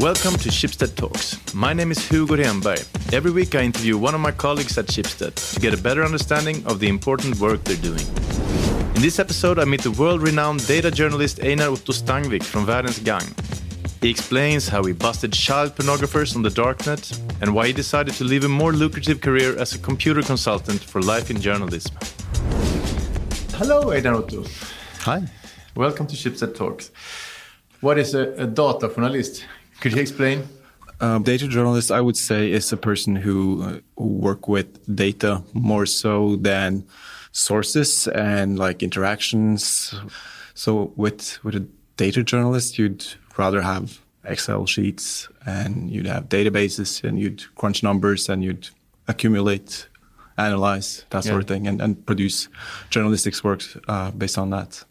Welcome to Schibsted Talks. My name is Hugo Renberg. Every week I interview one of my colleagues at Schibsted to get a better understanding of the important work they're doing. In this episode, I meet the world-renowned data journalist Einar Otto Stangvik from Verdens Gang. He explains how he busted child pornographers on the darknet and why he decided to leave a more lucrative career as a computer consultant for life in journalism. Hello, Einar Otto. Hi. Welcome to Shipstead Talks. What is a, a data journalist? Could you explain? Um, data journalist, I would say, is a person who, uh, who work with data more so than sources and like interactions. So with with a data journalist, you'd rather have Excel sheets and you'd have databases and you'd crunch numbers and you'd accumulate, analyze that sort yeah. of thing, and, and produce journalistics works uh, based on that.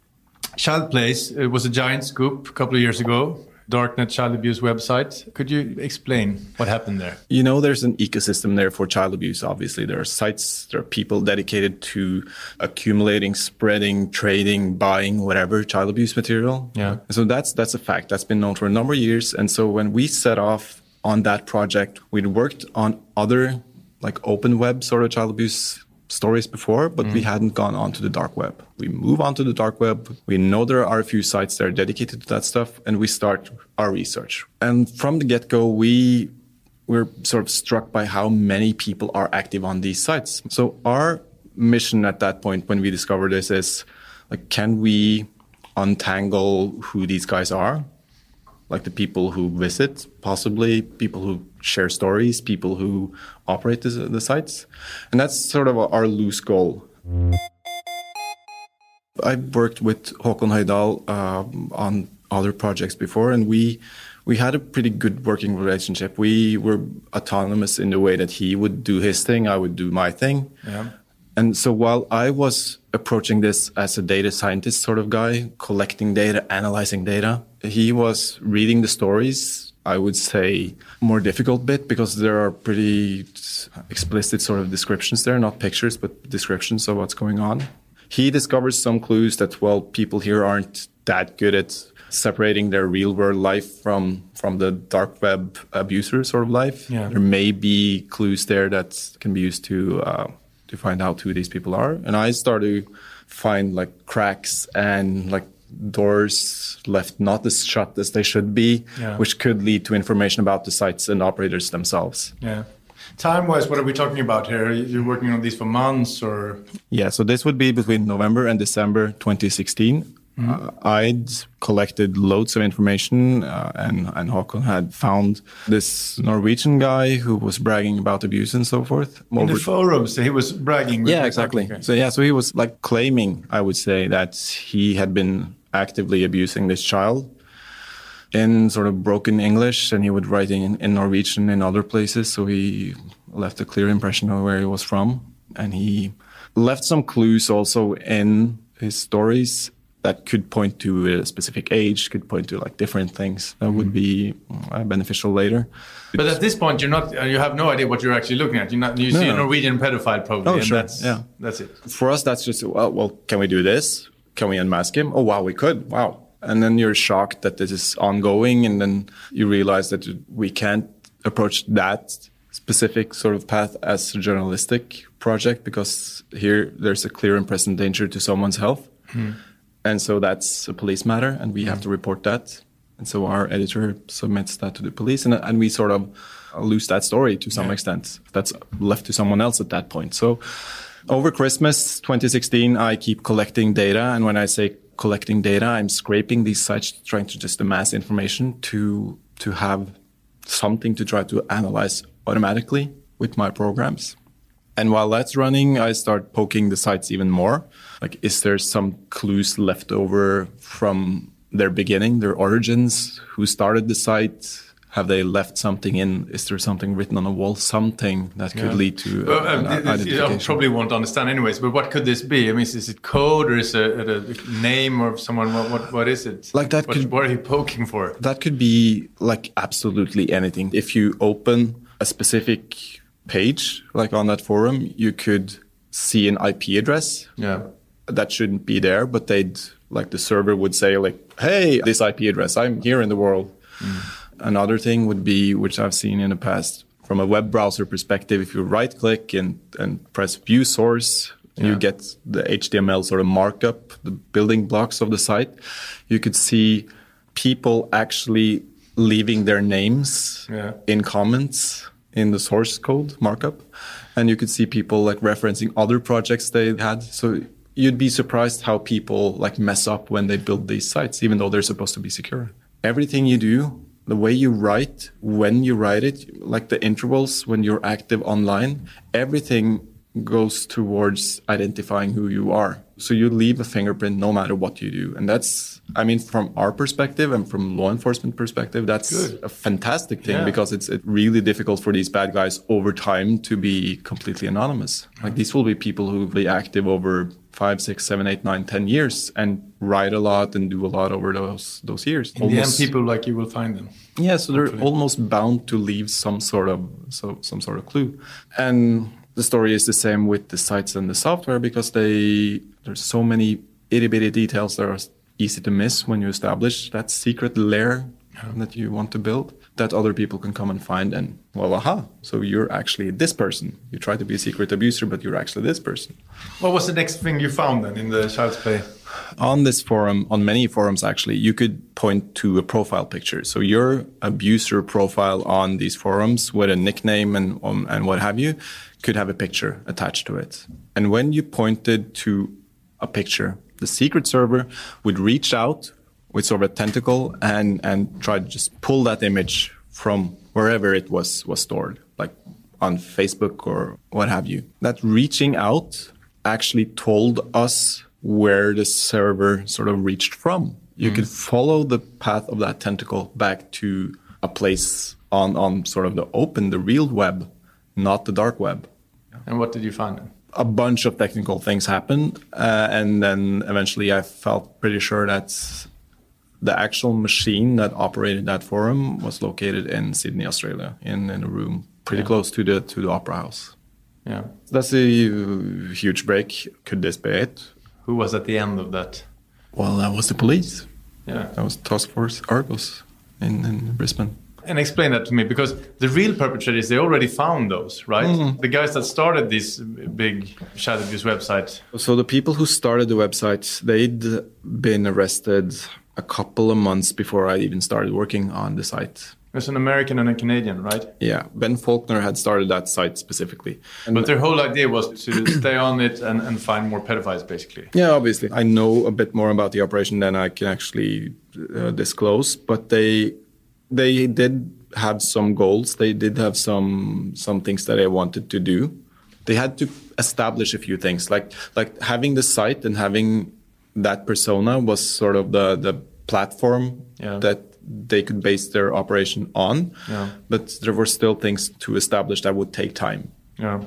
Child's Play it was a giant scoop a couple of years ago. Darknet child abuse website. Could you explain what happened there? You know, there's an ecosystem there for child abuse. Obviously, there are sites, there are people dedicated to accumulating, spreading, trading, buying whatever child abuse material. Yeah. So that's that's a fact that's been known for a number of years. And so when we set off on that project, we'd worked on other like open web sort of child abuse stories before, but mm. we hadn't gone onto the dark web. We move onto the dark web. We know there are a few sites that are dedicated to that stuff, and we start our research. And from the get go, we we're sort of struck by how many people are active on these sites. So our mission at that point, when we discovered this, is like, can we untangle who these guys are? Like the people who visit, possibly people who share stories, people who operate the, the sites. And that's sort of our loose goal. I've worked with Håkon Høydal uh, on other projects before, and we we had a pretty good working relationship. We were autonomous in the way that he would do his thing, I would do my thing. Yeah. And so while I was approaching this as a data scientist sort of guy, collecting data, analyzing data, he was reading the stories. I would say more difficult bit because there are pretty explicit sort of descriptions there, not pictures, but descriptions of what's going on. He discovers some clues that, well, people here aren't that good at separating their real world life from from the dark web abuser sort of life. Yeah. There may be clues there that can be used to uh, to find out who these people are. And I started to find like cracks and like doors left not as shut as they should be, yeah. which could lead to information about the sites and operators themselves. Yeah. Time wise, what are we talking about here? You're working on these for months or? Yeah, so this would be between November and December 2016. Mm-hmm. Uh, I'd collected loads of information, uh, and and Håkon had found this Norwegian guy who was bragging about abuse and so forth. In the forums, he was bragging. Yeah, exactly. Okay. So yeah, so he was like claiming, I would say, that he had been actively abusing this child in sort of broken English, and he would write in, in Norwegian in other places. So he left a clear impression of where he was from, and he left some clues also in his stories that could point to a specific age, could point to like different things that would be uh, beneficial later. But at this point, you're not, uh, you have no idea what you're actually looking at. You're not, you no, see a Norwegian pedophile probably, oh, and sure. that's, yeah. that's it. For us, that's just, well, well, can we do this? Can we unmask him? Oh, wow, we could. Wow. And then you're shocked that this is ongoing. And then you realize that we can't approach that specific sort of path as a journalistic project because here there's a clear and present danger to someone's health. Hmm. And so that's a police matter, and we have to report that. And so our editor submits that to the police, and, and we sort of lose that story to some yeah. extent. That's left to someone else at that point. So over Christmas 2016, I keep collecting data. And when I say collecting data, I'm scraping these sites, trying to just amass information to, to have something to try to analyze automatically with my programs. And while that's running, I start poking the sites even more. Like, is there some clues left over from their beginning, their origins? Who started the site? Have they left something in? Is there something written on a wall? Something that could yeah. lead to well, uh, I probably won't understand anyways. But what could this be? I mean, is it code or is it a, name of someone? What, what, what is it? Like that. What, could, what are you poking for? That could be like absolutely anything. If you open a specific page, like on that forum, you could see an IP address. Yeah. That shouldn't be there, but they'd like the server would say like, "Hey, this IP address, I'm here in the world." Mm. Another thing would be, which I've seen in the past, from a web browser perspective, if you right click and, and press view source, yeah. you get the HTML sort of markup, the building blocks of the site, you could see people actually leaving their names yeah. in comments in the source code markup. And you could see people like referencing other projects they had. So you'd be surprised how people like mess up when they build these sites, even though they're supposed to be secure. Everything you do, the way you write, when you write it, like the intervals when you're active online, everything goes towards identifying who you are. So you leave a fingerprint no matter what you do. And that's, I mean, from our perspective and from law enforcement perspective, that's Good. a fantastic thing yeah. because it's, it's really difficult for these bad guys over time to be completely anonymous. Like these will be people who will be active over five, six, seven, eight, nine, ten years and write a lot and do a lot over those those years. In almost, the end, people like you will find them. Yeah, so they're almost bound to leave some sort of so some sort of clue. And the story is the same with the sites and the software because they there's so many itty bitty details that are easy to miss when you establish that secret layer yeah. that you want to build that other people can come and find and well aha so you're actually this person. You try to be a secret abuser but you're actually this person. What was the next thing you found then in the child's play? On this forum on many forums actually you could point to a profile picture. So your abuser profile on these forums with a nickname and um, and what have you could have a picture attached to it. And when you pointed to a picture the secret server would reach out with sort of a tentacle and and try to just pull that image from wherever it was was stored, like on Facebook or what have you. That reaching out actually told us where the server sort of reached from. You mm. could follow the path of that tentacle back to a place on on sort of the open, the real web, not the dark web. And what did you find? A bunch of technical things happened, uh, and then eventually I felt pretty sure that the actual machine that operated that forum was located in Sydney, Australia, in, in a room pretty yeah. close to the to the opera house. Yeah, that's a huge break. Could this be it? Who was at the end of that? Well, that was the police. Yeah, that was Task Force Argos in, in Brisbane. And explain that to me because the real perpetrators they already found those, right? Mm. The guys that started this big shadow abuse website. So the people who started the website, they'd been arrested a couple of months before I even started working on the site. There's an American and a Canadian, right? Yeah, Ben Faulkner had started that site specifically. And but their whole idea was to stay on it and, and find more pedophiles, basically. Yeah, obviously. I know a bit more about the operation than I can actually uh, disclose, but they they did have some goals. They did have some some things that they wanted to do. They had to establish a few things, like like having the site and having that persona was sort of the the platform yeah. that they could base their operation on. Yeah. But there were still things to establish that would take time. Yeah.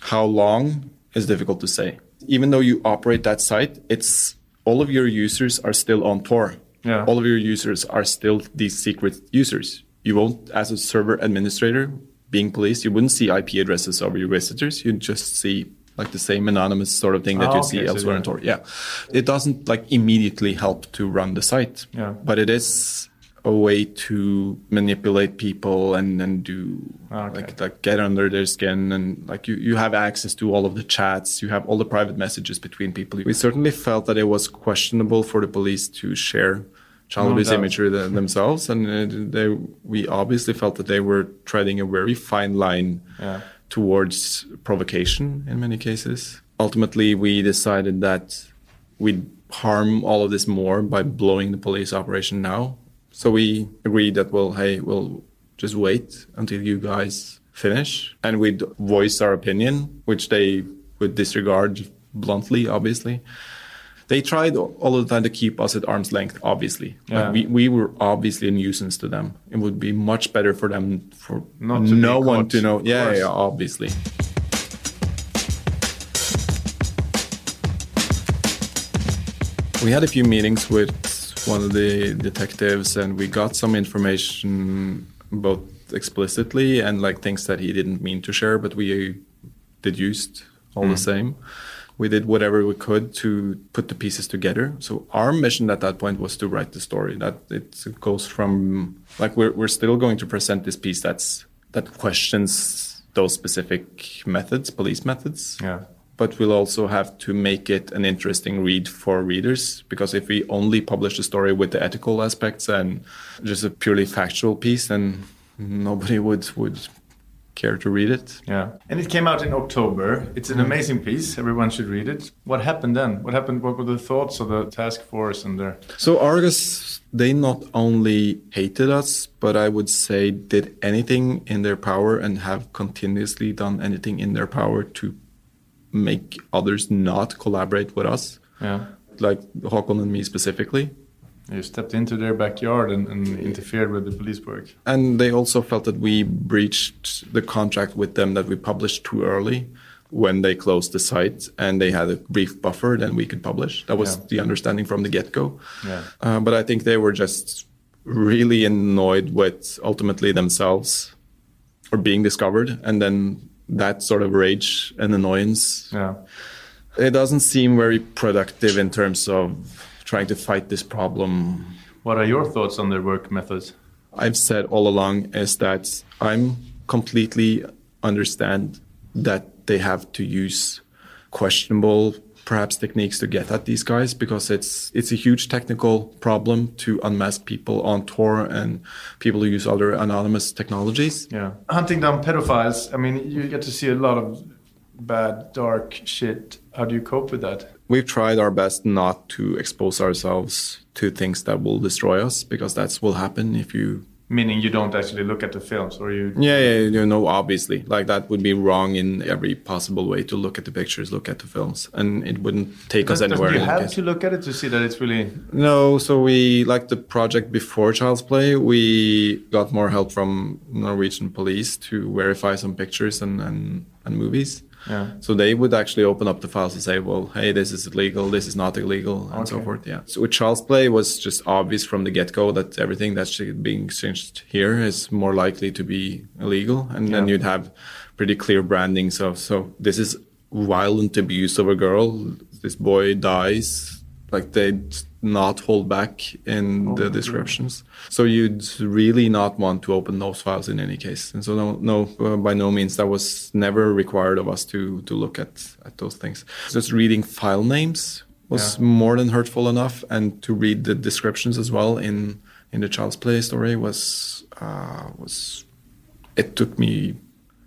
How long is difficult to say. Even though you operate that site, it's all of your users are still on Tor. Yeah. All of your users are still these secret users. You won't, as a server administrator, being police, you wouldn't see IP addresses of your visitors. You'd just see like the same anonymous sort of thing that oh, you okay, see elsewhere so on Tor. Yeah, it doesn't like immediately help to run the site, yeah. but it is a way to manipulate people and and do okay. like like get under their skin and like you you have access to all of the chats, you have all the private messages between people. We certainly felt that it was questionable for the police to share child abuse no imagery themselves, and uh, they we obviously felt that they were treading a very fine line. Yeah towards provocation in many cases. Ultimately, we decided that we'd harm all of this more by blowing the police operation now. So we agreed that, well, hey, we'll just wait until you guys finish and we'd voice our opinion, which they would disregard bluntly, obviously they tried all the time to keep us at arm's length. Obviously, yeah. like we we were obviously a nuisance to them. It would be much better for them for Not no one to know. Yeah, yeah, obviously. We had a few meetings with one of the detectives, and we got some information both explicitly and like things that he didn't mean to share, but we deduced all mm. the same we did whatever we could to put the pieces together. So our mission at that point was to write the story. That it goes from like we're we're still going to present this piece that's that questions those specific methods, police methods. Yeah. But we'll also have to make it an interesting read for readers because if we only publish the story with the ethical aspects and just a purely factual piece, then nobody would would care to read it. Yeah. And it came out in October. It's an mm-hmm. amazing piece. Everyone should read it. What happened then? What happened? What were the thoughts of the task force and their. So Argos, they not only hated us, but I would say did anything in their power and have continuously done anything in their power to make others not collaborate with us. Yeah. Like Håkon and me specifically. You stepped into their backyard and, and interfered with the police work. And they also felt that we breached the contract with them that we published too early when they closed the site and they had a brief buffer, then we could publish. That was Yeah. the understanding from the get go. Yeah. Uh, but I think they were just really annoyed with ultimately themselves or being discovered. And then that sort of rage and annoyance, Yeah. it doesn't seem very productive in terms of trying to fight this problem What are your thoughts on their work methods? I've said all along is that I'm completely understand that they have to use questionable perhaps techniques to get at these guys because it's it's a huge technical problem to unmask people on Tor and people who use other anonymous technologies. Yeah. Hunting down pedophiles, I mean, you get to see a lot of bad, dark shit. How do you cope with that? We've tried our best not to expose ourselves to things that will destroy us because that's will happen if you Meaning you don't actually look at the films or you. Yeah, yeah, you know, obviously, like that would be wrong in every possible way to look at the pictures, look at the films, and it wouldn't take us anywhere. You have to look at it to see that it's really. No, so we like the project before Child's Play. We got more help from Norwegian police to verify some pictures and and, and movies. Yeah. So they would actually open up the files and say, well, hey, this is illegal, this is not illegal, and so forth. Yeah. So with Child's Play, was just obvious from the get go that everything that's being exchanged here is more likely to be illegal. And then you'd have pretty clear branding. So, so this is violent abuse of a girl. This boy dies. Like they'd not hold back in Oh, the descriptions. So you'd really not want to open those files in any case. And so no, no, uh, by no means that was never required of us to to look at at those things. Just reading file names was Yeah. more than hurtful enough, and to read the descriptions as well in in the Child's Play story was uh, was it took me.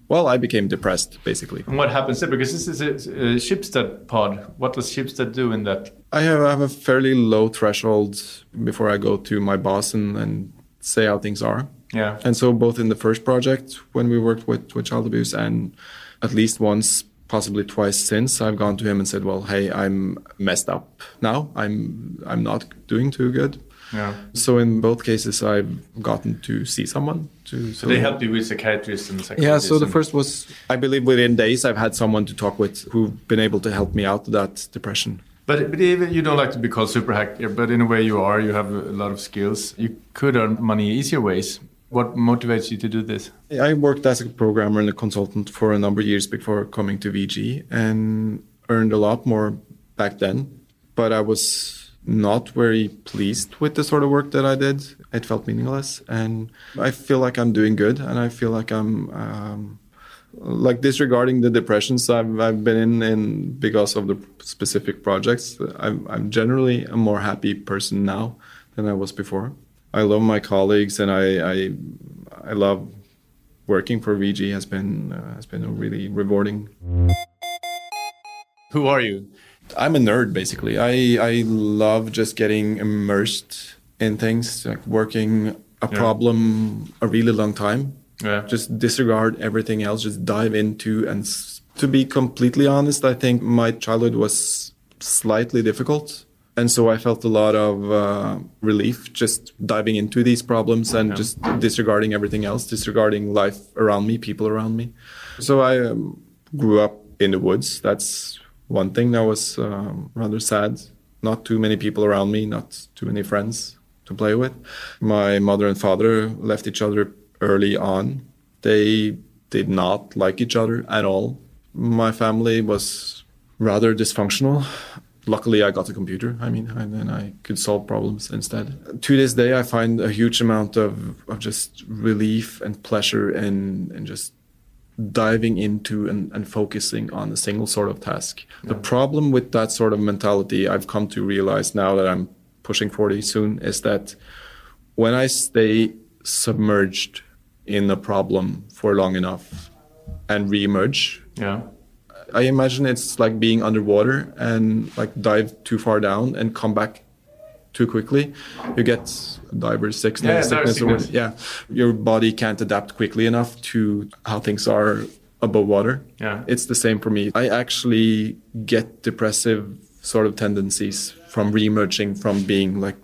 Well, I became depressed basically. And what happens there? Because this is a, a Schibsted pod. What does Schibsted do in that? I have, I have a fairly low threshold before I go to my boss and, and say how things are. Yeah. And so both in the first project when we worked with, with child abuse and at least once, possibly twice since, I've gone to him and said, Well, hey, I'm messed up now. I'm I'm not doing too good. Yeah. So in both cases I've gotten to see someone to So they help you with psychiatrists and psychologists. yeah, so the first was I believe within days I've had someone to talk with who've been able to help me out of that depression. But, but even you don't like to be called super hacker, but in a way you are. You have a lot of skills. You could earn money easier ways. What motivates you to do this? I worked as a programmer and a consultant for a number of years before coming to VG and earned a lot more back then. But I was not very pleased with the sort of work that I did. It felt meaningless. And I feel like I'm doing good and I feel like I'm. Um, like disregarding the depressions I've, I've been in, in because of the specific projects, I'm, I'm generally a more happy person now than I was before. I love my colleagues and I, I, I love working for VG has been uh, has been a really rewarding. Who are you? I'm a nerd basically. I I love just getting immersed in things like working a Yeah. problem a really long time. Yeah. Just disregard everything else. Just dive into and s- to be completely honest, I think my childhood was slightly difficult. And so I felt a lot of uh, relief just diving into these problems and Yeah. just disregarding everything else, disregarding life around me, people around me. So I um, grew up in the woods. That's one thing that was um, rather sad. Not too many people around me, not too many friends to play with. My mother and father left each other early on. They did not like each other at all. My family was rather dysfunctional. Luckily, I got a computer. I mean, and then I could solve problems instead. To this day, I find a huge amount of, of just relief and pleasure in, in just diving into and, and focusing on a single sort of task. Yeah. The problem with that sort of mentality, I've come to realize now that I'm pushing 40 soon, is that when I stay submerged in a problem for long enough and reemerge, yeah I imagine it's like being underwater and like dive too far down and come back too quickly. You get diver's sickness. Yeah, sickness. yeah, your body can't adapt quickly enough to how things are above water. Yeah, it's the same for me. I actually get depressive sort of tendencies from reemerging from being like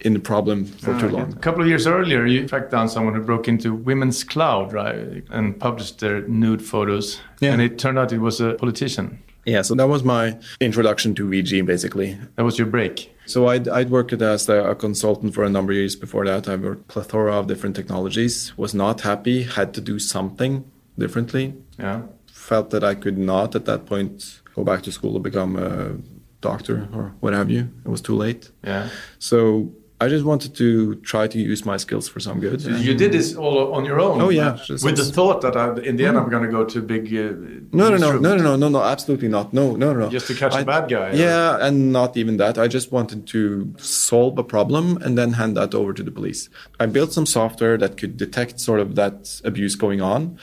in the problem for too ah, long. A couple of years earlier, you tracked down someone who broke into Women's Cloud, right, and published their nude photos. Yeah. And it turned out it was a politician. Yeah, so that was my introduction to VG, basically. That was your break. So I'd, I'd worked as a consultant for a number of years before that. I worked plethora of different technologies. Was not happy. Had to do something differently. Yeah. Felt that I could not at that point go back to school to become a doctor or what have you. It was too late. Yeah. So I just wanted to try to use my skills for some good. You did this all on your own. Oh yeah, with the thought that I, in the end I'm going to go to big. Uh, no, no, no, no, no, no, no, absolutely not. No, no, no. Just to catch I, a bad guy. Yeah, or? and not even that. I just wanted to solve a problem and then hand that over to the police. I built some software that could detect sort of that abuse going on,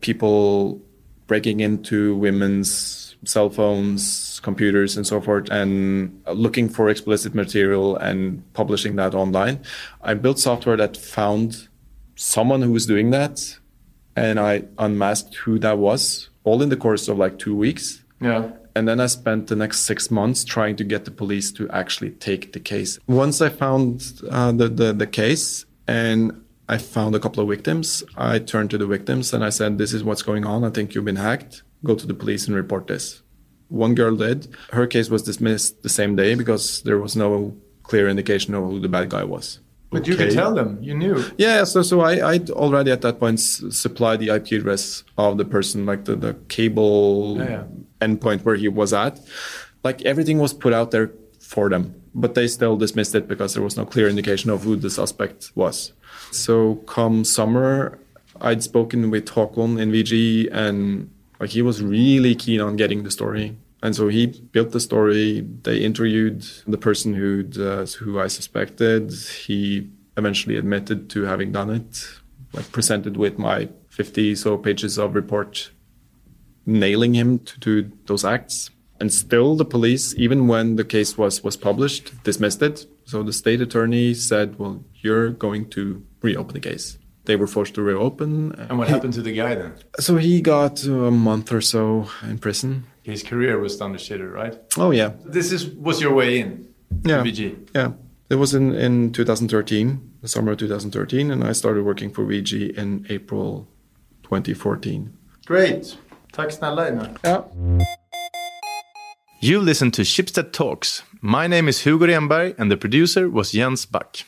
people breaking into women's cell phones, computers, and so forth, and looking for explicit material and publishing that online. I built software that found someone who was doing that, and I unmasked who that was, all in the course of like two weeks. Yeah. And then I spent the next six months trying to get the police to actually take the case. Once I found uh, the, the, the case and I found a couple of victims, I turned to the victims and I said, This is what's going on. I think you've been hacked go to the police and report this. One girl did. Her case was dismissed the same day because there was no clear indication of who the bad guy was. But okay. you could tell them, you knew. Yeah, so so I I'd already at that point supplied the IP address of the person, like the, the cable yeah, yeah. endpoint where he was at. Like everything was put out there for them, but they still dismissed it because there was no clear indication of who the suspect was. So come summer, I'd spoken with Håkon in VG and like he was really keen on getting the story, and so he built the story. They interviewed the person who uh, who I suspected. He eventually admitted to having done it. Like presented with my 50 so pages of report, nailing him to, to those acts. And still, the police, even when the case was was published, dismissed it. So the state attorney said, "Well, you're going to reopen the case." They were forced to reopen. And what he, happened to the guy then? So he got a month or so in prison. His career was done to shitter, right? Oh yeah. This is was your way in. Yeah. VG. Yeah. It was in in 2013, the summer of 2013, and I started working for VG in April 2014. Great. Tack snälla Einar. Yeah. You listen to Schibsted Talks. My name is Hugo Renberg and the producer was Jens Back.